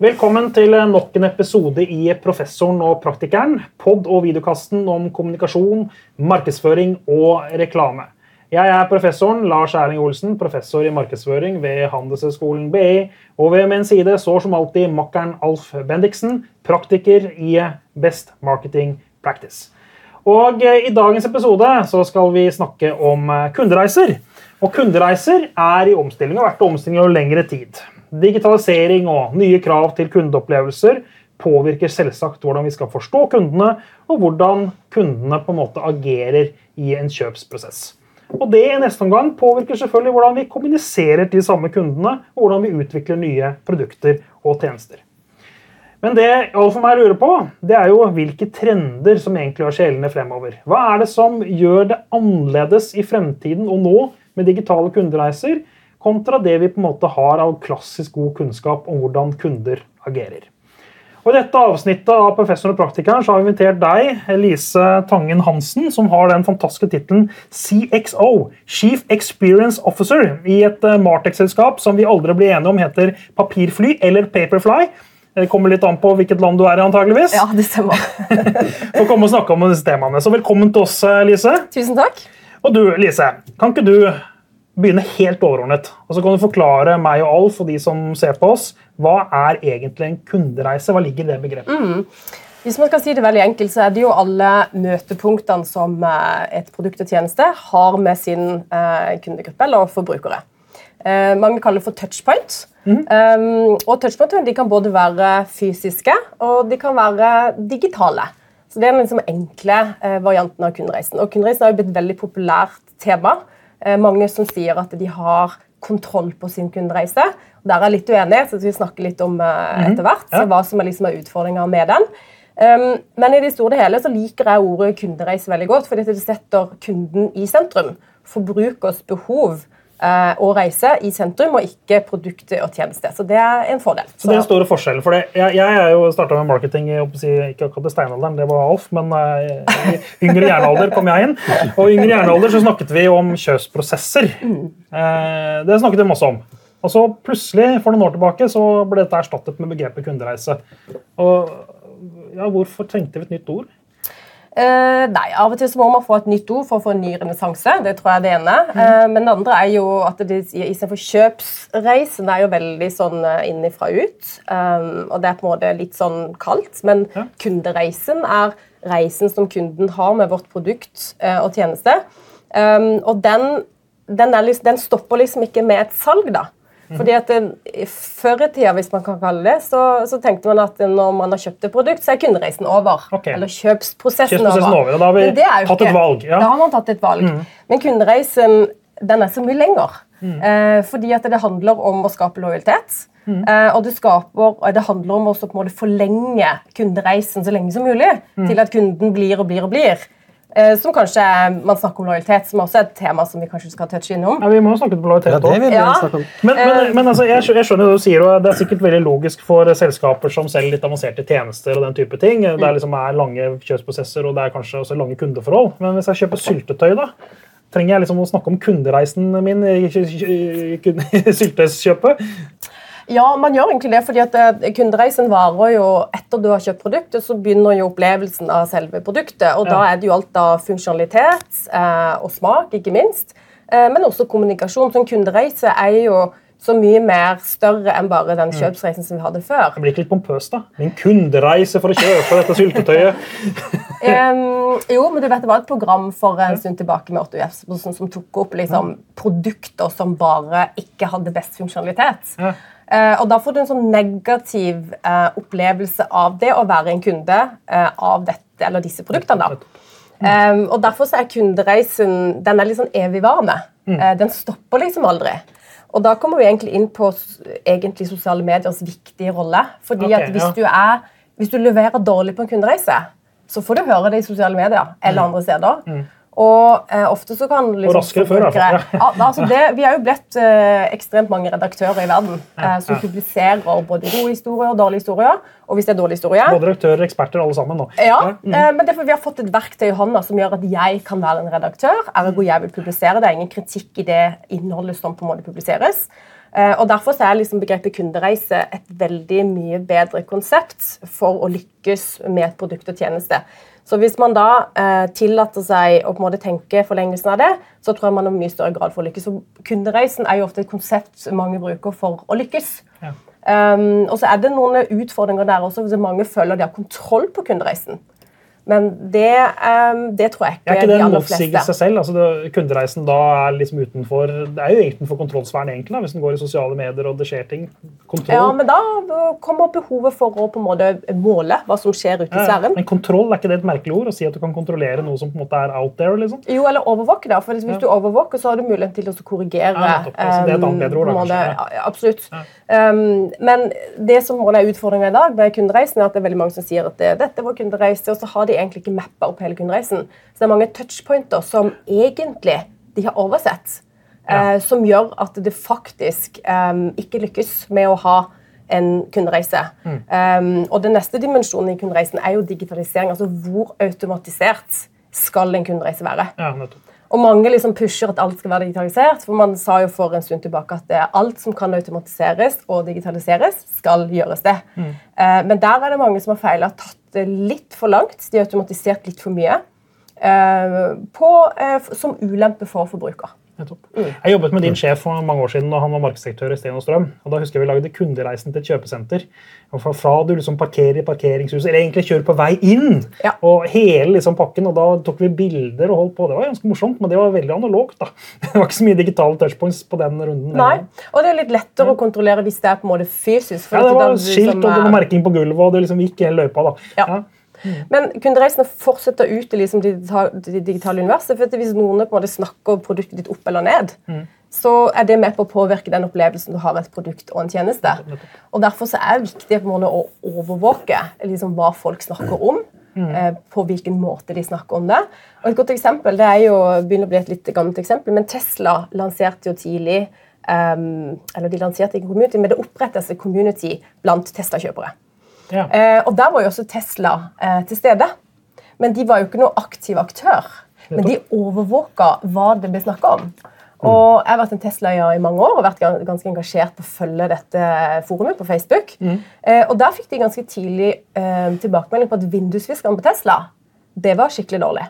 Velkommen til nok en episode i Professoren og praktikeren. Pod- og videokasten om kommunikasjon, markedsføring og reklame. Jeg er professoren Lars Erling Olsen, professor i markedsføring ved Handelshøyskolen BI. Og ved min side står som alltid makkeren Alf Bendiksen, praktiker i Best Marketing Practice. Og eh, I dagens episode så skal vi snakke om eh, kundereiser. Og Kundereiser er i omstilling og har vært i omstilling over lengre tid. Digitalisering og nye krav til kundeopplevelser påvirker selvsagt hvordan vi skal forstå kundene, og hvordan kundene på en måte agerer i en kjøpsprosess. Og Det i neste omgang påvirker selvfølgelig hvordan vi kommuniserer til de samme kundene, og hvordan vi utvikler nye produkter og tjenester. Men det alle for meg lurer på, det er jo hvilke trender som egentlig gjør seg gjeldende fremover. Hva er det som gjør det annerledes i fremtiden og nå med digitale kundereiser, kontra det vi på en måte har av klassisk god kunnskap om hvordan kunder agerer. Og I dette avsnittet av Professoren og praktikeren så har vi invitert deg, Elise Tangen Hansen, som har den fantastiske tittelen CXO, Chief Experience Officer, i et eh, Martex-selskap som vi aldri blir enige om heter Papirfly eller Paperfly. Det kommer litt an på hvilket land du er i, antageligvis. Ja, det stemmer. For å komme og snakke om disse temaene. Så velkommen til oss, Lise. Tusen takk. Og du, Lise, kan ikke du begynne helt overordnet. Og så kan du forklare meg og Alf og de som ser på oss, hva er egentlig en kundereise? Hva ligger i det begrepet? Mm. Hvis man skal si det veldig enkelt, så er det jo alle møtepunktene som eh, et produkt og tjeneste har med sin eh, kundegruppe eller forbrukere. Eh, mange kaller det for touchpoint. Mm. Og touchpoint de kan både være fysiske og de kan være digitale. Så Det er den liksom enkle varianten av kundereisen. Og Kundereisen har jo blitt et veldig populært tema. Eh, mange som sier at de har kontroll på sin kundereise. Der er jeg litt uenig, så vi snakker litt om uh, etter hvert. Så hva som er, liksom er utfordringa med den. Um, men i det store og hele så liker jeg ordet kundereise veldig godt, fordi det setter kunden i sentrum. Forbrukers behov Eh, og reise i sentrum, og ikke produkter og tjenester. Så det er en fordel. Så, det er en store forskjellen. for det. Jeg, jeg er jo starta med marketing i ikke akkurat i steinalderen, det var Alf, men uh, i yngre jernalder kom jeg inn. Og i yngre jernalder så snakket vi om kjøpsprosesser. Uh, det snakket vi masse om. Og så plutselig, for noen år tilbake, så ble dette erstattet med begrepet kundereise. Og ja, Hvorfor trengte vi et nytt ord? Uh, nei, Av og til så må man få et nytt ord for å få en ny renessanse. Det tror jeg er det ene. Uh, men det andre er jo at det istedenfor kjøpsreisen er jo veldig sånn uh, innifra ut. Um, og det er på en måte litt sånn kaldt. Men ja. kundereisen er reisen som kunden har med vårt produkt og tjeneste. Um, og den, den, liksom, den, stopper liksom ikke med et salg, da. Fordi at det, Før i tida hvis man kan kalle det, så, så, tenkte man at når man har kjøpt et produkt, så er kundereisen over. Okay. Eller kjøpsprosessen, kjøpsprosessen over. Da har vi tatt et valg. Ja. Da har man tatt et valg. Mm. Men kundereisen den er så mye lenger. Mm. Eh, fordi at det handler om å skape lojalitet. Mm. Eh, og det, skaper, det, handler om å forlenge kundereisen så lenge som mulig. Mm. Til at kunden blir og blir og blir. Eh, som kanskje man snakker om lojalitet, som også er et tema som vi kanskje skal touche innom. Ja, vi må snakke om lojalitet ja, det vil ja. Men, men, eh, men altså, jeg, jeg, skjønner det du sier, og det er sikkert veldig logisk for selskaper som selger litt avanserte tjenester. og den type ting. Det er, liksom, er lange kjøpsprosesser og det er kanskje også lange kundeforhold. Men hvis jeg kjøper syltetøy, da, trenger jeg liksom å snakke om kundereisen min i syltetøyskjøpet? Ja, man gjør egentlig det. fordi at eh, Kundereisen varer jo etter du har kjøpt produktet, så begynner jo opplevelsen av selve produktet. og ja. Da er det jo alt av funksjonalitet eh, og smak, ikke minst. Eh, men også kommunikasjon. Så en kundereise er jo så mye mer større enn bare den mm. kjøpsreisen som vi hadde før. Det blir ikke litt pompøst, da? Min kundereise for å kjøpe dette syltetøyet. um, jo, men du vet det var et program for en stund tilbake med 8 UF som, som tok opp liksom, produkter som bare ikke hadde best funksjonalitet. Ja. Uh, og Da får du en sånn negativ uh, opplevelse av det å være en kunde uh, av dette eller disse produktene. da. Um, og Derfor så er kundereisen den er litt sånn evigvarende. Mm. den stopper liksom aldri. Og Da kommer vi egentlig inn på egentlig sosiale mediers viktige rolle. fordi okay, at hvis, ja. du er, hvis du leverer dårlig på en kundereise, så får du høre det i sosiale medier eller mm. andre steder. Mm. Og eh, ofte så kan liksom, Og raskere før, i hvert fall. Altså det, vi er jo blitt eh, ekstremt mange redaktører i verden eh, som ja. publiserer både gode historier og dårlige historier. Og hvis det er dårlige historier Både redaktører, og eksperter, alle sammen nå. Ja, mm. eh, men derfor Vi har fått et verktøy i hånda som gjør at jeg kan være en redaktør. Ergo jeg vil publisere. Det er ingen kritikk i det innholdet som på en måte publiseres. Eh, og Derfor så er liksom begrepet kundereise et veldig mye bedre konsept for å lykkes med et produkt og tjeneste. Så hvis man da eh, tillater seg å på en måte tenke forlengelsen av det, så tror jeg man i mye større grad får lykkes. Så kundereisen er jo ofte et konsept mange bruker for å lykkes. Ja. Um, og så er det noen utfordringer der også, hvis mange føler de har kontroll på kundereisen. Men det, um, det, tror jeg ikke er ikke det de aller fleste. Er seg selv? Altså det, kundereisen da er liksom utenfor Det er jo utenfor kontrollsfæren egentlig, da, hvis den går i sosiale medier og det skjer ting. Kontroll. Ja, men da kommer behovet for å på en måte måle hva som skjer ute i sfæren. men kontroll, er ikke det et merkelig ord? Å si at du kan kontrollere noe som på en måte er out there? liksom? Jo, eller overvåke. da, for Hvis ja. du overvåker, så har du mulighet til å korrigere. Ja, altså, det er et annet bedre ord, da, kanskje. Ja, absolutt. Um, men det som er utfordringa i dag med kundereisen, er at det er veldig mange som sier at det, dette var kundereise, og så har de egentlig ikke mappa opp hele kundereisen. Så det er mange touchpointer som egentlig de har oversett. Ja. Eh, som gjør at det faktisk eh, ikke lykkes med å ha en kundereise. Mm. Um, og den neste dimensjonen i kundereisen er jo digitalisering. altså Hvor automatisert skal en kundereise være? Ja, og mange liksom pusher at alt skal være digitalisert. For man sa jo for en stund tilbake at er alt som kan automatiseres og digitaliseres, skal gjøres det. Mm. Uh, men der er det mange som har feila, tatt det litt for langt. De har automatisert litt for mye. Uh, på, uh, som ulempe for forbruker. Mm. Jeg jobbet med din sjef for mange år siden da han var markedsdirektør i Sten og Strøm. og da husker jeg Vi lagde kundereisen til et kjøpesenter. Og fra, fra du liksom parkerer i parkeringshuset, eller egentlig kjører på vei inn, ja. og hele liksom pakken, og da tok vi bilder og holdt på. Det var ganske morsomt, men det var veldig analogt. da. Det var ikke så mye digitale touchpoints på den runden. Nei, og det er litt lettere ja. å kontrollere hvis det er på en måte fysisk. ja, det var skilt og det var merking på gulvet, og det liksom gikk hele løypa. da. Ja. Ja. Men kundereisene fortsetter ut i liksom det digitale universet. for Hvis noen på en måte snakker produktet ditt opp eller ned, mm. så er det med på å påvirke den opplevelsen du har av et produkt og en tjeneste. Og Derfor så er det viktig på en måte å overvåke liksom, hva folk snakker om. Mm. Eh, på hvilken måte de snakker om det. Og Et godt eksempel det er jo, begynner å bli et litt gammelt eksempel, men Tesla lanserte jo tidlig um, eller de lanserte ikke community, men det opprettes et community blant Tesla-kjøpere. Ja. Eh, og der var jo også Tesla eh, til stede. Men de var jo ikke noen aktiv aktør. Men de overvåka hva det ble snakka om. Og Jeg har vært en Tesla-eier i mange år og vært ganske engasjert på å følge dette forumet på Facebook. Mm. Eh, og Der fikk de ganske tidlig eh, tilbakemelding på at vindusviskeren på Tesla det var skikkelig dårlig.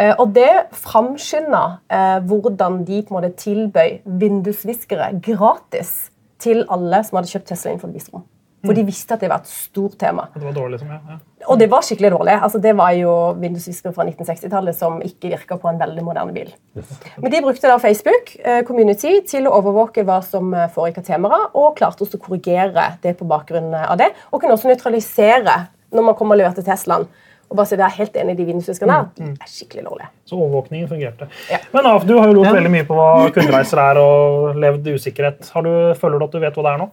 Eh, og det framskynda eh, hvordan de på en måte tilbøy vindusviskere gratis til alle som hadde kjøpt Tesla innenfor visrom. For de visste at det var et stort tema. Og det var dårlig, som, ja. Og det var skikkelig dårlig. Altså, det var jo vindusviskere fra 1960-tallet som ikke virka på en veldig moderne bil. Men de brukte da Facebook eh, Community til å overvåke hva som eh, foregikk av temaer, og klarte også å korrigere det på bakgrunn av det. Og kunne også nøytralisere når man kom og leverte Teslaen. Og bare si det er helt enig i de vindusviskerne her. mm. er skikkelig dårlige. Så overvåkningen fungerte. Ja. Men Af, du har jo lurt ja. veldig mye på hva kundereiser er, og levd usikkerhet. Du, føler du at du vet hva det er nå?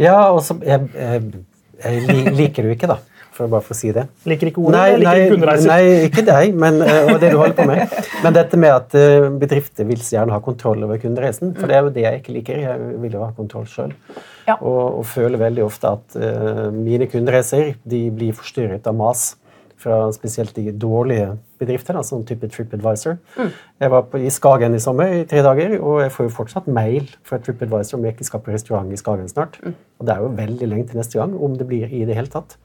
Ja, og så jeg, jeg, jeg, liker du ikke, da. For å bare få si det. Liker ikke ordet? Nei, eller liker nei ikke deg, men, eh, og det du holder på med. Men dette med at eh, bedrifter vil så gjerne ha kontroll over kundereisen. For det er jo det jeg ikke liker. Jeg vil jo ha kontroll sjøl. Ja. Og, og, føler veldig ofte at uh, mine kundereiser de blir forstyrret av mas fra spesielt de dårlige bedriftene, sånn type TripAdvisor. Mm. Jeg var på, i Skagen i sommer i tre dager, og jeg får jo fortsatt mail fra TripAdvisor om jeg ikke skal på restaurant i Skagen snart. Mm. Og det er jo veldig lenge til neste gang, om det blir i det hele tatt.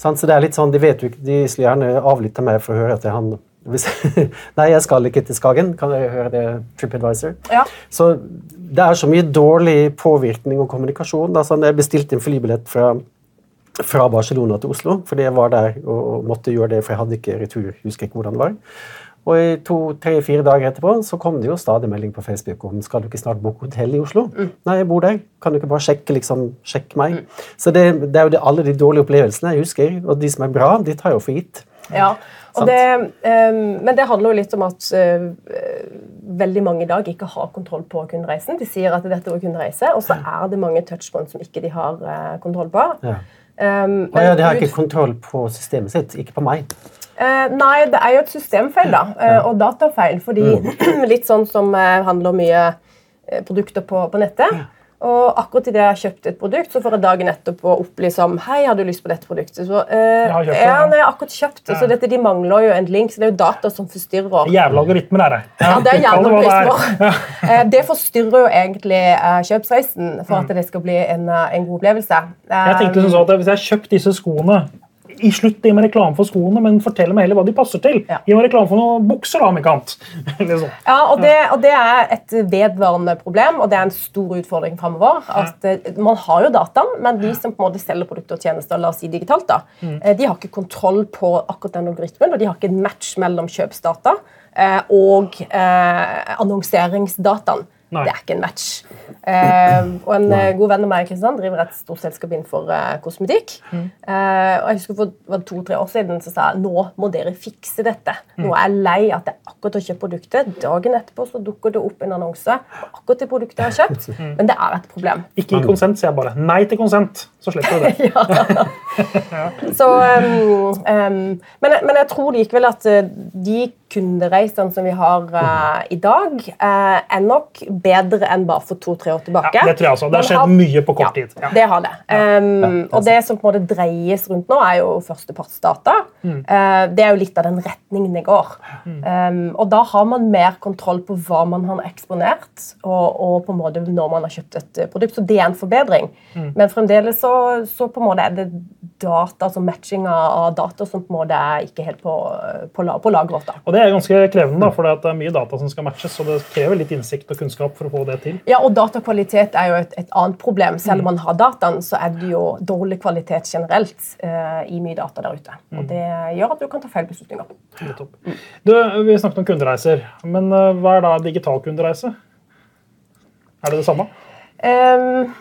Så det er litt sånn, De vet jo ikke, de skulle gjerne avlytte meg for å høre at han hvis, Nei, jeg skal ikke til Skagen. Kan dere høre det? TripAdvisor. Ja. Så det er så mye dårlig påvirkning og kommunikasjon. Da, sånn, jeg bestilte en flybillett fra fra Barcelona til Oslo, fordi jeg var der og måtte gjøre det, for jeg hadde ikke retur. husker ikke hvordan det var. Og i to-tre-fire dager etterpå så kom det jo stadig melding på Facebook om skal du ikke snart booke hotell i Oslo. Mm. Nei, jeg bor der. Kan du ikke bare sjekke, liksom, sjekke meg? Mm. Så det, det, er jo det, alle de dårlige opplevelsene jeg husker, og de som er bra, de tar jeg jo for gitt. Ja, det, um, Men det handler jo litt om at uh, veldig mange i dag ikke har kontroll på kundereisen. De sier at dette var kundereise, og så er det mange touchpoints som ikke de har uh, kontroll på. Ja. Um, oh, ja, de har ikke kontroll på systemet sitt, ikke på meg. Uh, nei, det er jo et systemfeil, da. Uh, og datafeil. Fordi mm. litt sånn som uh, handler mye produkter på, på nettet. Og akkurat idet jeg har kjøpt et produkt, så får jeg dagen etterpå opplyse om Hei, har du lyst på dette produktet? Så, eh, Jeg det, ja, nei, jeg har akkurat kjøpt det, Ja. så dette, de mangler jo en link. Så det er jo data som forstyrrer. Jævla algoritmer er det. Ja, det er jævla er. algoritmer. Eh, Det forstyrrer jo egentlig eh, kjøpsreisen for at det skal bli en, eh, en god opplevelse. Mm. Jeg tenkte sånn at Hvis jeg har kjøpt disse skoene i slutt, gi meg reklame for skoene, men fortell meg heller hva de passer til. Ja. Gi meg reklame for noen bukser, da, om ikke annet. liksom. Ja, og det, og det er et vedvarende problem, og det er en stor utfordring framover. At eh, man har jo dataen, men de som på en måte selger produkter og tjenester, la oss si digitalt, da, Mm. eh, de har ikke kontroll på akkurat den algoritmen, og de har ikke en match mellom kjøpsdata eh, og eh, annonseringsdataen. Nei. Det er ikke en match. Eh, og En Nei. god venn av meg Kristian, driver et stort selskap innenfor eh, kosmetikk. Mm. Eh, og jeg husker For to-tre år siden så sa jeg nå må dere fikse dette. Mm. Nå er jeg lei at jeg akkurat har kjøpt produktet. Dagen etterpå så dukker det opp en annonse akkurat det produktet jeg har kjøpt. Mm. Men det er et problem. Ikke gi konsent, sier jeg bare. Nei til konsent, så slipper du det. Så, um, um, men, men jeg tror likevel at uh, de kundereisene som vi har uh, i dag, uh, er nok bedre enn bare for to-tre år tilbake. Ja, det tror jeg også. Det har skjedd mye på kort tid. Ja. Det har det. Um, og det som på en måte dreies rundt nå, er jo førstepartsdata. Mm. Uh, det er jo litt av den retningen det går. Um, og da har man mer kontroll på hva man har eksponert, og, og på en måte når man har kjøpt et produkt. Så det er en forbedring. Mm. Men fremdeles så, så på en måte er det data, altså matchinga av data som på en måte er ikke helt på, på, på laget vårt. da. Og det er ganske krevende, da, for det er mye data som skal matches, og det krever litt innsikt og kunnskap for å få det til. Ja, og Datakvalitet er jo et, et annet problem. Mm. Selv om man har dataen, så er det jo dårlig kvalitet generelt uh, i mye data der ute. Mm. Og Det gjør at du kan ta feil beslutninger. Du, vi snakket om kundereiser, men uh, hva er da digital kundereise? Er det det samme? Ehm,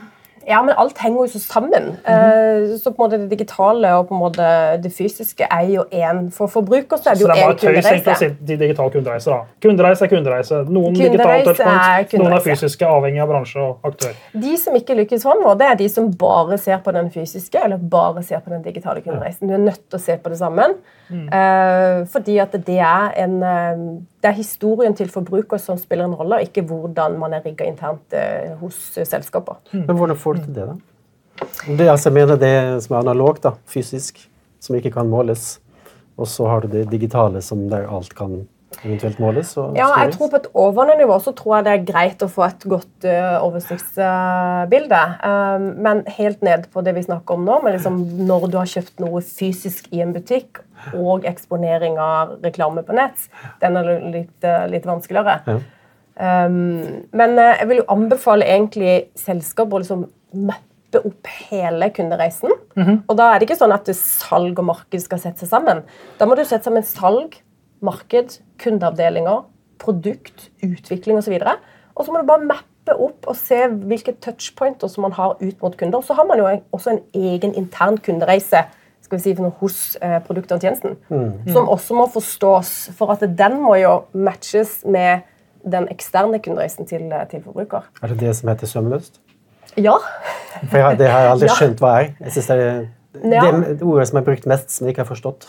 ja, men alt henger jo så sammen. Mm. Eh, så på en måte det digitale og på en måte det fysiske er jo én. For forbruker så er det jo Så det er én bare tøys egentlig å si de digital kundereise. da. Kundereise er kundereise. Noen Kundereise digitale er touchpoints, noen er fysiske, avhengig av bransje og aktør. De som ikke lykkes framover, det er de som bare ser på den fysiske eller bare ser på den digitale kundereisen. Du er nødt til å se på det sammen. Mm. fordi at det er, en, eh, det er historien til forbruker som spiller en rolle, og ikke hvordan man er rigga internt eh, hos eh, selskaper. Men hvordan får du til det, da? Det, altså, jeg mener det som er analogt, da, fysisk, som ikke kan måles. Og så har du det digitale, som der alt kan eventuelt måles. Ja, jeg tror På et overordnet nivå så tror jeg det er greit å få et godt uh, oversiktsbilde. Um, men helt ned på det vi snakker om nå, med liksom når du har kjøpt noe fysisk i en butikk, og eksponering av reklame på nett, den er litt, eh, litt vanskeligere. Ja. Um, men eh, jeg vil jo anbefale egentlig selskaper å liksom mappe opp hele kundereisen. Og da er det ikke sånn at salg og marked skal sette seg sammen. Da må du sette sammen salg, marked, kundeavdelinger, produkt, utvikling osv. Og så må du bare mappe opp og se hvilke touchpointer som man har ut mot kunder. Så har man jo også en egen intern kundereise skal vi si, hos eh, produktet og tjenesten, som også må forstås. For at den må jo matches med den eksterne kundereisen til, eh, til forbruker. Er det det som heter sømløst? Ja. For jeg, det har jeg aldri skjønt hva er. Jeg synes det er Ja. det ordet som er brukt mest, som jeg ikke har forstått.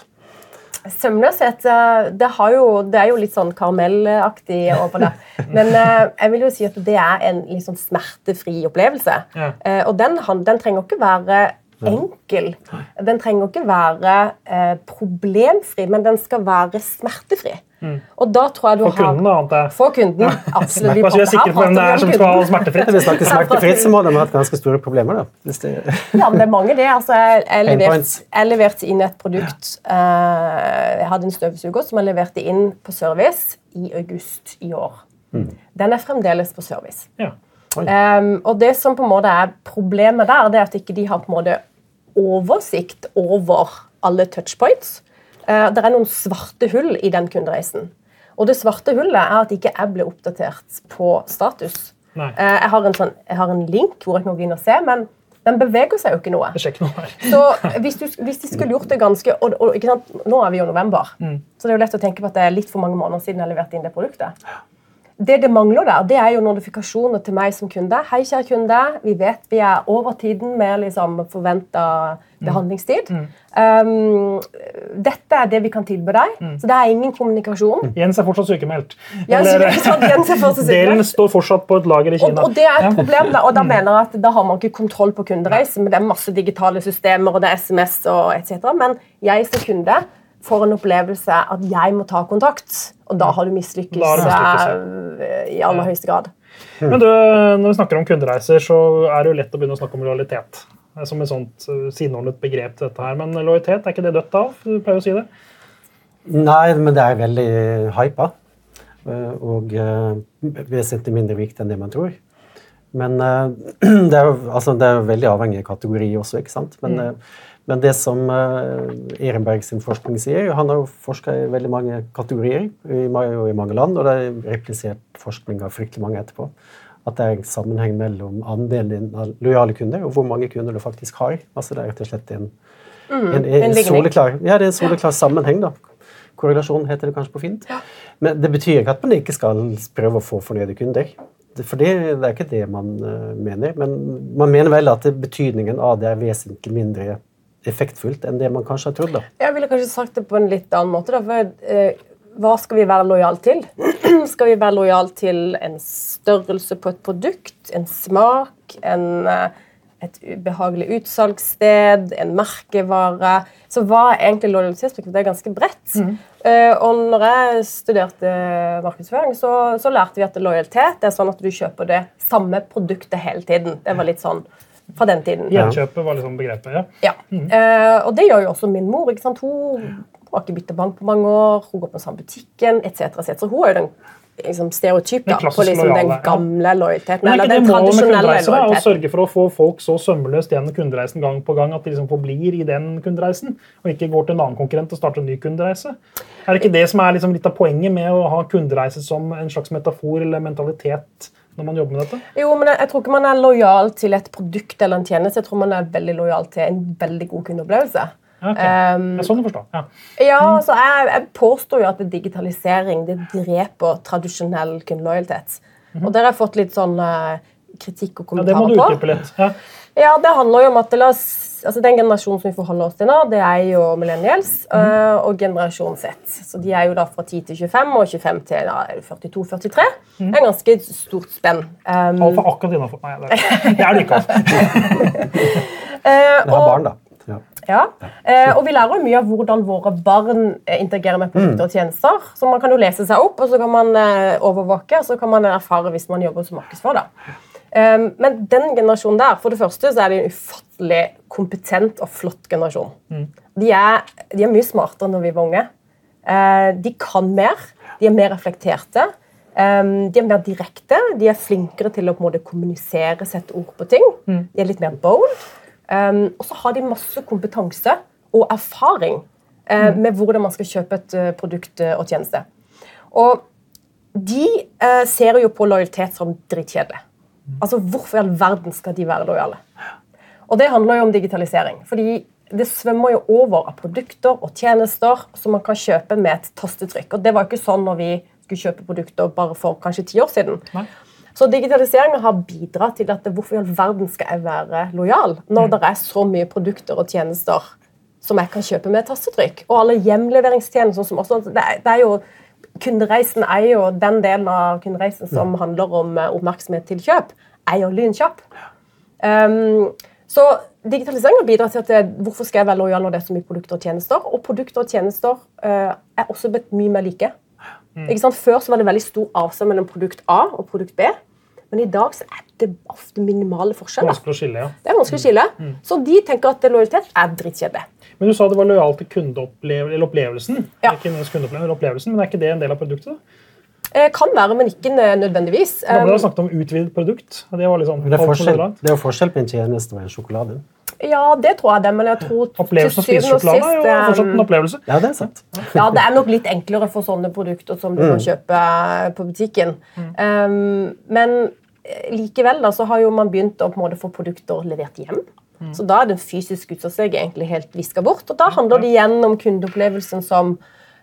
Søvnløshet eh, det, har jo, det er jo litt sånn karamellaktig over det. Men eh, jeg vil jo si at det er en litt sånn smertefri opplevelse. Ja. Eh, og den, den trenger ikke være enkel. Den trenger ikke være eh, problemfri, men den skal være smertefri. Og da tror jeg du For kunden, da, antar jeg. For kunden, absolutt. Vi vi er sikre på hvem det er som skal ha smertefritt. Hvis det snakker smertefritt, så må de ha hatt ganske store problemer. da. Hvis det, Ja, men det er mange det. Altså, jeg, leverte, jeg leverte inn et produkt eh, Jeg hadde en støvsuger som jeg leverte inn på service i august i år. Den er fremdeles på service. Ja. Um, og det som på en måte er problemet der, det er at ikke de har på en måte oversikt over alle touchpoints. Uh, det er noen svarte hull i den kundereisen. Og det svarte hullet er at ikke jeg ble oppdatert på status. Uh, jeg, har en sånn, jeg har en link hvor jeg kan gå inn og se, men den beveger seg jo ikke noe. Noe. Så hvis, du, hvis de skulle gjort det ganske og, og? Nå er vi jo november, november, så det er jo lett å tenke på at det er litt for mange måneder siden jeg leverte inn det produktet. Det det mangler der, det er jo notifikasjoner til meg som kunde. Hei, kjære kunde. Vi vet vi er over tiden med liksom forventa behandlingstid. Mm. Um, dette er det vi kan tilby deg. Mm. Så det er ingen kommunikasjon. Jens er fortsatt sykemeldt. Jens, Eller, Jens er fortsatt Delen står fortsatt på et lager i Kina. Og, og det er et problem. Da, og da mm. mener jeg at da har man ikke kontroll på kundereisen. Men det er masse digitale systemer, og det er SMS og etc. Men jeg som kunde får en opplevelse at jeg må ta kontakt. Og da har du mislykkes eh, i aller høyeste grad. Men du, Når vi snakker om kundereiser, så er det jo lett å begynne å snakke om lojalitet. Som et sånt eh, sideordnet begrep til dette her. Men lojalitet, er ikke det dødt av? Du pleier å si det? Nei, men det er veldig hypa. Eh, og vesentlig mindre viktig enn det man tror. Men det er jo altså, det er veldig avhengig av kategori også, ikke sant. Men mm. Men det som uh, Ehrenberg sin forskning sier Han har jo forska i veldig mange kategorier i, i mange land, og det er replisert forskning av fryktelig mange etterpå. At det er en sammenheng mellom andelen av lojale kunder og hvor mange kunder du faktisk har. Altså Det er rett og slett en, mm, en, en, en soleklar, ja, det er en soleklar sammenheng. da. Korrelasjon heter det kanskje på fint. Ja. Men det betyr ikke at man ikke skal prøve å få fornøyde kunder. For det, det er ikke det man uh, mener. Men man mener vel at betydningen av det er vesentlig mindre effektfullt enn det man kanskje har trodd. da. Jeg ville kanskje sagt det på en litt annen måte. Da, for eh, Hva skal vi være lojal til? skal vi være lojal til en størrelse på et produkt, en smak, en, eh, et behagelig utsalgssted, en merkevare? Så hva er egentlig lojalitetsbegrepet? Det er ganske bredt. Mm. Uh, og når jeg studerte markedsføring, så, så, lærte vi at lojalitet er sånn at du kjøper det samme produktet hele tiden. Det var litt sånn fra den tiden. Gjenkjøpet var liksom begrepet, ja. ja. Mm. Uh, og det gjør jo også min mor. ikke sant? Hun har ikke byttet bank på mange år, hun går på den samme butikken etc. Et hun er jo den liksom, stereotyp da, på liksom, den gamle lojaliteten. Men eller den det målet med kundereiser å sørge for å få folk så sømløst gjennom kundereisen gang på gang at de liksom forblir i den kundereisen, og ikke går til en annen konkurrent og starter en ny kundereise? Er det ikke det som er liksom litt av poenget med å ha kundereise som en slags metafor eller mentalitet? Når man jobber med dette? Jo, men jeg, jeg, tror ikke man er lojal til et produkt eller en tjeneste. Jeg tror man er veldig lojal til en veldig god kundeopplevelse. Okay. Um, det er sånn å forstå. Ja, ja mm. altså jeg, jeg, påstår jo at digitalisering det dreper tradisjonell kundelojalitet. Mm -hmm. Og der har jeg fått litt sånn uh, kritikk og kommentarer på. Ja, Det må du utdype litt. Ja. ja, det handler jo om at la oss altså Den generasjonen som vi forholder oss til nå, det er jo millennials mm. uh, og generasjon Z. Så De er jo da fra 10 til 25 og 25 til ja, 42-43. Mm. Det er en ganske stort spenn. Um, Alfa akkurat innafor. Nei, det er det ikke. uh, det er barn, da. Ja. ja. Uh, og vi lærer jo mye av hvordan våre barn interagerer med produkter og tjenester. Så man kan jo lese seg opp, og så kan man overvåke, og så kan man erfare hvis man jobber som markedsfører. Um, men den generasjonen der, for det første så er det en ufattelig kompetent og flott generasjon. Mm. De, er, de, er, mye smartere enn da vi var unge. Uh, de kan mer. De er mer reflekterte. Um, de er mer direkte. De er flinkere til å på en måte kommunisere, sette ord på ting. Mm. De er litt mer bold. Og så har de masse kompetanse og erfaring uh, mm. med hvordan man skal kjøpe et uh, produkt og tjeneste. Og de ser jo på lojalitet som drittkjedelig. Altså, Hvorfor i all verden skal de være lojale? Og Det handler jo om digitalisering. fordi det svømmer jo over av produkter og tjenester som man kan kjøpe med et tastetrykk. Og Det var jo ikke sånn når vi skulle kjøpe produkter bare for kanskje ti år siden. Nei. Så digitaliseringa har bidratt til at hvorfor i all verden skal jeg være lojal når mm. det er så mye produkter og tjenester som jeg kan kjøpe med et tastetrykk? Og alle hjemleveringstjenester som også det er, det er jo kundereisen er jo den delen av kundereisen som handler om eh, oppmerksomhet til kjøp, er jo lynkjapp. Um, så digitalisering bidrar til at det, hvorfor skal jeg være lojal når det er så mye produkter og tjenester? Og produkter og tjenester uh, er også blitt mye mer like. Mm. Før var det veldig stor avstand mellom produkt A og produkt B. Men i dag så er det ofte minimale forskjeller. Vanskelig å skille, ja. Det er vanskelig å skille. Mm. Så de tenker at lojalitet er drittkjedelig. Men du sa det var lojal til kundeopplevelsen. Ja. Ikke opplevelsen, Men er ikke det en del av produktet? Eh, kan være, men ikke nødvendigvis. Nå ble det snakket om utvidet produkt. Det, liksom det, er forskjell, det er jo forskjell på en tjeneste og en sjokolade. Ja, det tror jeg det, men jeg tror Opplevelsen å spise sjokolade er jo fortsatt en opplevelse. Ja, det er sant. Ja, det er nok litt enklere for sånne produkter som du mm. kan kjøpe på butikken. Mm. Um, men likevel da, så har jo man begynt å på en måte få produkter levert hjem. Mm. Så da er den fysiske utsatsen egentlig helt viska bort. Og da handler det igjen om kundeopplevelsen som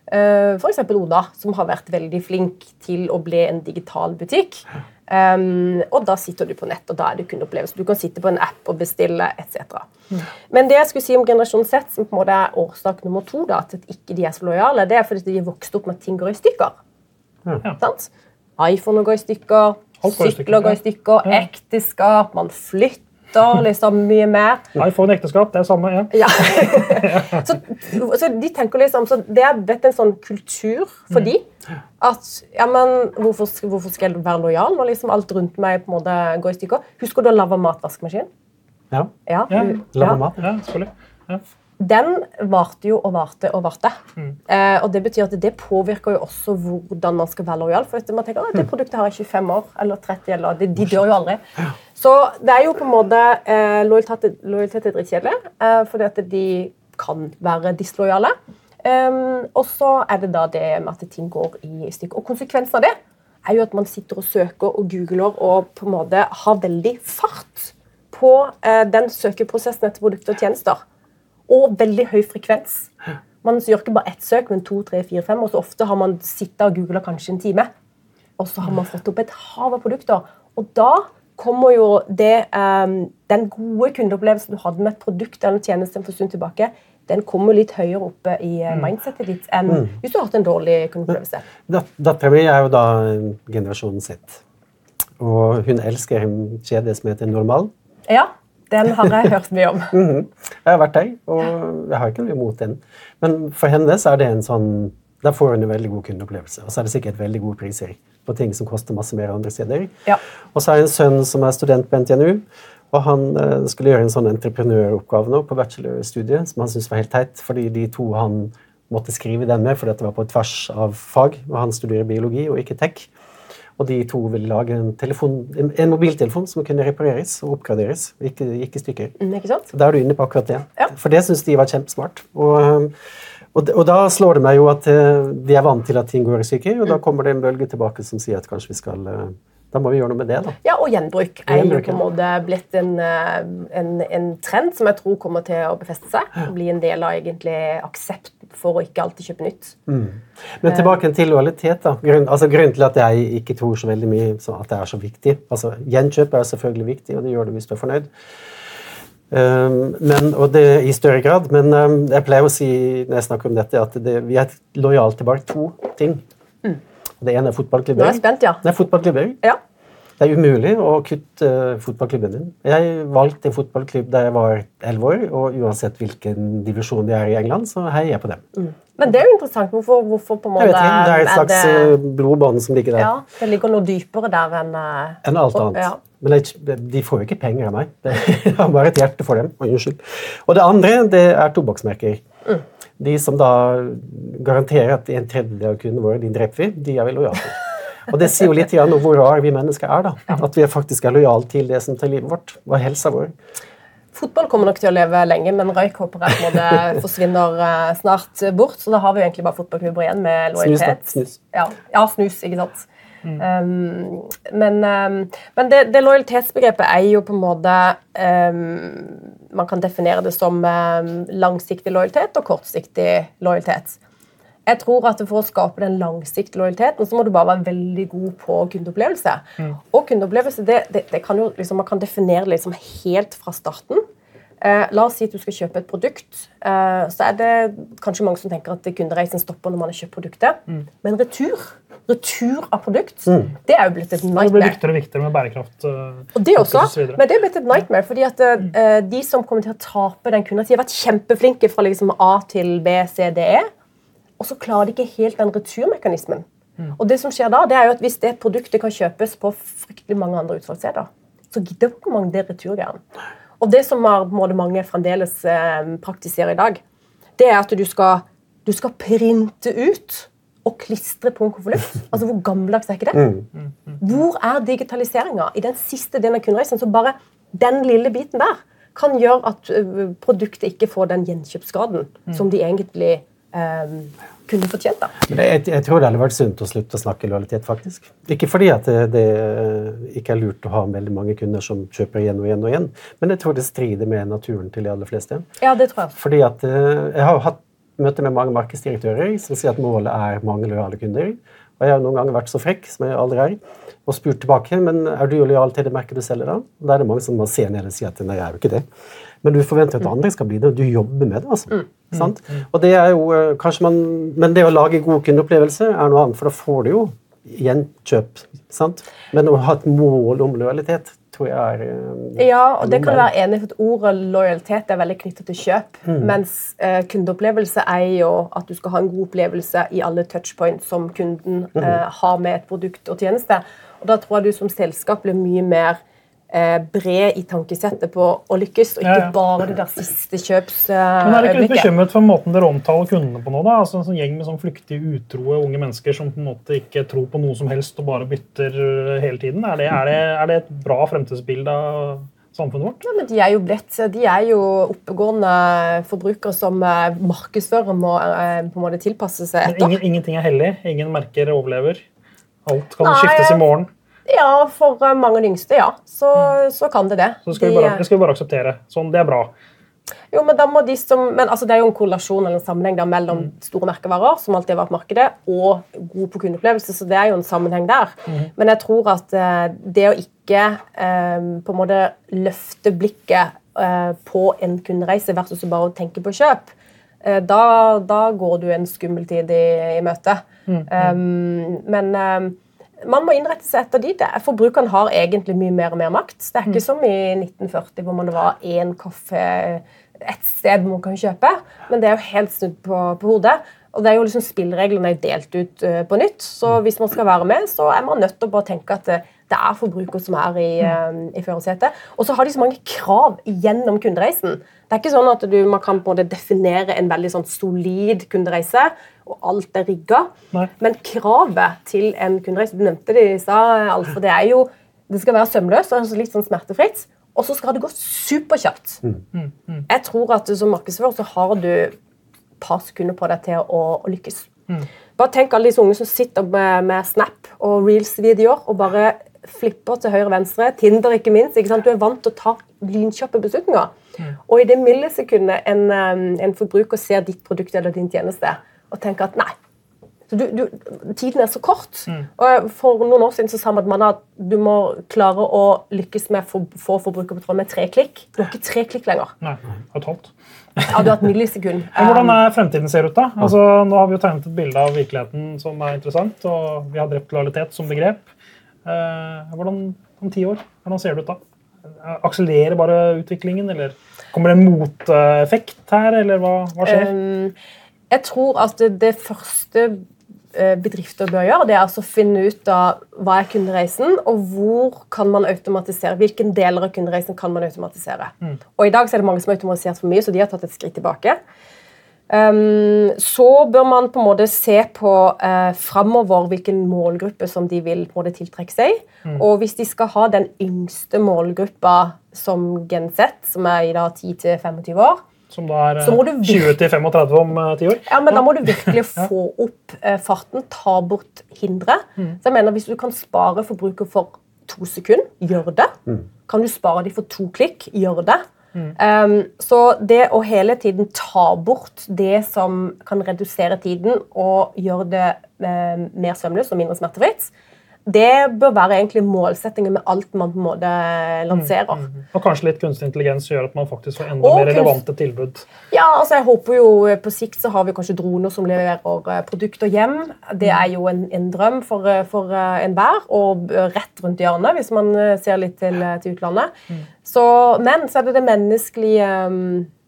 Uh, F.eks. Oda, som har vært veldig flink til å bli en digital butikk. Um, og da sitter du på nett, og da er det kundeopplevelse. Du kan sitte på en app og bestille etc. Mm. Men det jeg skulle si om generasjon Z, som på en måte er årsak nummer to da, til at ikke de er så lojale, det er fordi de har vokst opp med at ting går i stykker. Ja. iPhone går i stykker, sykler går i stykker, ja. ekteskap, man flytter liksom mye mer. Nei, for en ekteskap, det er samme, ja. ja. så, så, de tenker liksom, så Det er blitt en sånn kultur for mm. de at ja, men hvorfor, hvorfor, skal jeg være lojal når liksom alt rundt meg på en måte går i stykker? Husker du å lage matvaskmaskin? Ja. ja, ja. Lage mat. Ja, selvfølgelig. Ja. Den varte jo og varte og varte. Mm. Eh, og Det betyr at det påvirker jo også hvordan man skal være lojal. For man tenker at det mm. produktet har i 25 år eller 30, eller de, de dør jo aldri. Så det er jo på en måte eh, lojalitet, lojalitet er drittkjedelig, eh, fordi at de kan være dislojale. Um, og så er det da det med at ting går i stykker. Og konsekvensen av det er jo at man sitter og søker og googler og på en måte har veldig fart på eh, den søkeprosessen etter produkter og tjenester. Og veldig høy frekvens. Man gjør ikke bare ett søk, men to, tre, fire, fem. Og så ofte har man sittet og googla kanskje en time. Og så har man fått opp et hav av produkter. Og da kommer jo det, um, den gode kundeopplevelsen du hadde med et produkt eller en tjeneste for en stund tilbake, den kommer litt høyere oppe i eh, mm. mindsetet ditt enn mm. hvis du har hatt en dårlig kundeopplevelse. Dattera mi er jo da generasjonen Z. Og hun elsker en kjede som heter Normal. Ja, den har jeg hørt mye om. mm -hmm. Jeg har vært der, og jeg har ikke noe imot den. Men for henne så er det en sånn Der får hun en veldig god kundeopplevelse. Og så er det sikkert veldig gode priser på ting som koster masse mer andre steder. Ja. Og så har jeg en sønn som er student på NTNU. Og han eh, skulle gjøre en sånn entreprenøroppgave nå på bachelorstudiet som han syntes var helt teit, fordi de to han måtte skrive den med, fordi det var på tvers av fag. og Han studerer biologi og ikke tech. Og de to ville lage en, telefon, en mobiltelefon som kunne repareres og oppgraderes. Ikke, ikke stykker. Mm, ikke sant? Da er du inne på akkurat det. Ja. For det syns de var kjempesmart. Og, og, og, da slår det meg jo at vi er vant til at ting går i stykker, og da mm. kommer det en bølge tilbake som sier at kanskje vi skal uh, da må vi gjøre noe med det. da. Ja, Og gjenbruk er jo på en måte blitt en, eh, en, en, trend som jeg tror kommer til å befeste seg. og Bli en del av egentlig aksept for å ikke alltid kjøpe nytt. Mm. Men tilbake til lojalitet. da. Grunn, altså, grunnen til at jeg ikke tror så veldig mye at det er så viktig altså Gjenkjøp er selvfølgelig viktig, og det gjør det hvis du er fornøyd. Um, men, og det i større grad. Men um, jeg pleier å si når jeg snakker om dette, at det, vi er lojale til bare to ting. Mm. Det ene er fotballklubber. Nå er jeg spent, ja. Det er fotballklubber. Ja. Det er umulig å kutte fotballklubben din. Jeg valgte en fotballklubb da jeg var elleve år, og uansett hvilken divisjon de er i England, så heier jeg på dem. Mm. Men det er jo interessant. Hvorfor, hvorfor på en måte Jeg vet ikke, Det er et slags det... Eh, blodbånd som ligger der. Ja, Det ligger noe dypere der enn uh... Enn alt annet. Ja. Men de får jo ikke penger av meg. Jeg har bare et hjerte for dem. Og unnskyld. Og det andre det er tobakksmerker. Mm. De som da garanterer at en tredjedel av kundene våre de dreper vi, de er vi lojale Og det sier jo litt om hvor rare vi mennesker er. da. At vi faktisk er lojale til det som tar livet vårt og helsa vår. Fotball kommer nok til å leve lenge, men røyk håper jeg det forsvinner eh, snart bort. Så da har vi jo egentlig bare fotballklubber igjen med lojalitet. Snus, da. Snus. Ja, ja, snus, ikke sant. Mm. Um, men, um, men det, det, lojalitetsbegrepet er jo på en måte um, Man kan definere det som langsiktig lojalitet og kortsiktig lojalitet. Jeg tror at For å skape den langsiktige lojaliteten så må du bare være veldig god på kundeopplevelse. Mm. Og kundeopplevelse, det, det, det kan jo, liksom, Man kan definere det liksom helt fra starten. Eh, la oss si at du skal kjøpe et produkt. Eh, så er det kanskje mange som tenker at kundereisen stopper når man har kjøpt produktet. Mm. Men retur retur av produkt, mm. det er jo blitt et nightmare. Det blir viktigere og viktigere med bærekraft. Uh, og det også, men det er blitt et nightmare, fordi at uh, de som kommer til å tape den kunden, de har vært kjempeflinke fra liksom A til B, C, D, E, og så klarer de ikke helt den returmekanismen. Mm. Og det som skjer da, det er jo at Hvis det produktet kan kjøpes på fryktelig mange andre utsalgssteder, så gidder ikke mange det returgreiene. Og det som mange fremdeles eh, praktiserer i dag, det er at du skal, du skal printe ut og klistre på en konvolutt. Altså, hvor gammeldags er ikke det? Mm. Hvor er digitaliseringa i den siste delen av kundereisen? Så bare den lille biten der kan gjøre at uh, produktet ikke får den gjenkjøpsgraden mm. som de egentlig kunne fortjent. da. Men jeg, jeg, tror det hadde vært sunt å slutte å snakke lojalitet, faktisk. Ikke fordi at det, det, ikke er lurt å ha veldig mange kunder som kjøper igjen og igjen og igjen, men jeg tror det strider med naturen til de aller fleste. Ja, det tror jeg. Fordi at jeg har hatt møte med mange markedsdirektører som sier at målet er mange lojale kunder. Og jeg har noen ganger vært så frekk som jeg aldri er, og spurt tilbake men er du lojal til det merket du selger. Da Da er det mange som må se ned og si at nei, jeg er jo ikke det. Men du forventer at andre skal bli det, og du jobber med det. altså. Mm. Sant? Og det er jo eh, kanskje man, Men det å lage god kundeopplevelse er noe annet, for da får du jo gjenkjøp. sant? Men å ha et mål om lojalitet tror jeg er eh, Ja, og det kan du være enig i, for ordet lojalitet er veldig knyttet til kjøp. Mm. Mens eh, kundeopplevelse er jo at du skal ha en god opplevelse i alle touchpoints som kunden mm. eh, har med et produkt og tjeneste. Og da tror jeg du som selskap blir mye mer bred i tankesettet på å lykkes, og ikke bare det der siste kjøpsøyeblikket. Uh, Men er dere litt bekymret for måten dere omtaler kundene på nå? da? Altså En sånn gjeng med sånn flyktige, utroe unge mennesker som på en måte ikke tror på noe som helst og bare bytter eh, hele tiden. Er det, er det, er det et bra fremtidsbilde av samfunnet vårt? Ja, men De er jo blitt, de er jo oppegående forbrukere som markedsfører må på en måte tilpasse seg etter. Ingen, ingenting er hellig? Ingen merker overlever? Alt kan Nei, skiftes i morgen? Ja, for eh, mange av de yngste, ja. Så, mm. så kan det det. Så skal, de, vi bare, det skal vi bare akseptere. Sånn, det er bra. Jo, men da må de som, men altså Det er jo en korrelasjon eller en sammenheng der mellom mm. store merkevarer, som alltid har vært markedet, og god på kundeopplevelse. Så det er jo en sammenheng der. Mm. Men jeg tror at uh, det å ikke uh, på en måte løfte blikket uh, på en kundereise versus bare å tenke på kjøp, da, da, går du en skummel tid i, i møte. Mm. Um, men man må innrette seg etter de. Forbrukeren har egentlig mye mer og mer makt. Det er ikke mm. som i 1940, hvor man var én kaffe et sted man kan kjøpe. Men det er jo helt snudd på, på hodet. Og det er jo liksom Spillereglene er delt ut uh, på nytt. Så mm. hvis man skal være med, så er man nødt til å bare tenke at det, det er forbruker som er i, uh, i førersetet. Og så har de så mange krav gjennom kundereisen. Det er ikke sånn at du, man kan på en måte definere en veldig sånn solid kundereise, og alt er rigga. Men kravet til en kundereise Du nevnte det i stad, Alf. Det er jo det skal være sømløst og litt sånn smertefritt. Og så skal det gå superkjapt. Mm. mm. Mm. Jeg tror at som markedsfører så har du et par sekunder på deg til å, å lykkes. Mm. Bare tenk alle disse unge som sitter med, med Snap og Reels-videoer og bare flipper til høyre og venstre. Tinder, ikke minst. Ikke du er vant til å ta lynkjappe beslutninger. Og i det millisekundet en, um, en forbruker ser ditt produkt eller din tjeneste, og tenker at nei du, du, Tiden er så kort. Mm. og For noen år siden så sa man at du må klare å lykkes med å få forbrukerkontroll med tre klikk. Du har ikke tre klikk lenger. Nei, et halvt. Ja, du har et millisekund. Hvordan er fremtiden ser ut, da? Altså, nå har vi jo tegnet et bilde av virkeligheten som er interessant, og vi har drept lojalitet som begrep. Eh, hvordan om ti år? Hvordan ser det ut da? Akselererer bare utviklingen, eller kommer det en moteffekt her, eller hva, hva skjer? Um, jeg tror at det, det første eh, bedrifter bør gjøre, det er altså å finne ut av hva er kundereisen, og hvor kan man automatisere. Hvilken deler av kundereisen kan man automatisere. Mm. Og I dag er det mange som har automatisert for mye, så de har tatt et skritt tilbake. Um, så bør man på en måte se på uh, framover hvilken målgruppe som de vil på en måte tiltrekke seg. Mm. Og hvis de skal ha den yngste målgruppa som Gen Z, som er i da 10-25 år, som da er 20-35 om om 10 eh, år. Ja, men Da må du virkelig få opp uh, farten, ta bort hindre. Mm. Så jeg mener, Hvis du kan spare forbruker for to sekunder, gjør det. Mm. Kan du spare dem for to klikk, gjør det. Mm. Um, så det å hele tiden ta bort det som kan redusere tiden og gjøre det um, mer sømløst og mindre smertefritt, det bør være egentlig målsettingen med alt man på en måte lanserer. Mm, mm, mm. Og kanskje litt kunstig intelligens gjør at man faktisk får enda og mer relevante tilbud. Ja, altså jeg håper jo eh, På sikt så har vi kanskje droner som leverer eh, produkter hjem. Det er jo en, en drøm for, eh, for enhver, og rett rundt hjørnet hvis man ser litt til, til utlandet. Mm. Så, men så er det det menneskelige um,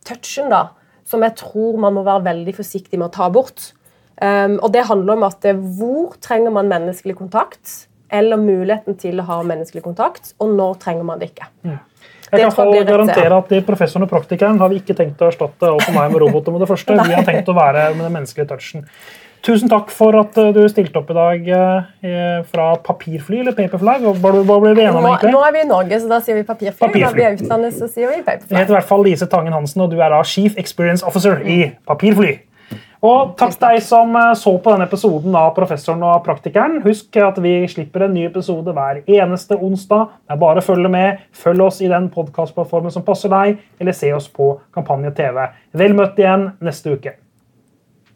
touchen da, som jeg tror man må være veldig forsiktig med å ta bort. Um, og det handler om at hvor trenger man menneskelig kontakt? eller muligheten til å ha menneskelig kontakt, og når trenger man det ikke. Mm. Jeg kan få garantere at de Professoren og praktikeren har vi ikke tenkt å erstatte og for meg med roboter med det første. Vi har tenkt å være med den menneskelige touchen. Tusen takk for at eh, du stilte opp i dag eh, fra papirfly eller paperfly. Hva, hva ble vi enige om egentlig? Nå er vi i Norge, så da sier vi papirfly. papirfly. Når vi er utlandet, så sier vi paperfly. Jeg heter i hvert fall Lise Tangen Hansen, og du er da Chief Experience Officer i Papirfly. Og takk til deg som eh, så på denne episoden av Professoren og praktikeren. Husk at vi slipper en ny episode hver eneste onsdag. Det er bare å følge med. Følg oss i den podkastplattformen som passer deg, eller se oss på Kampanje TV. Vel møtt igjen neste uke.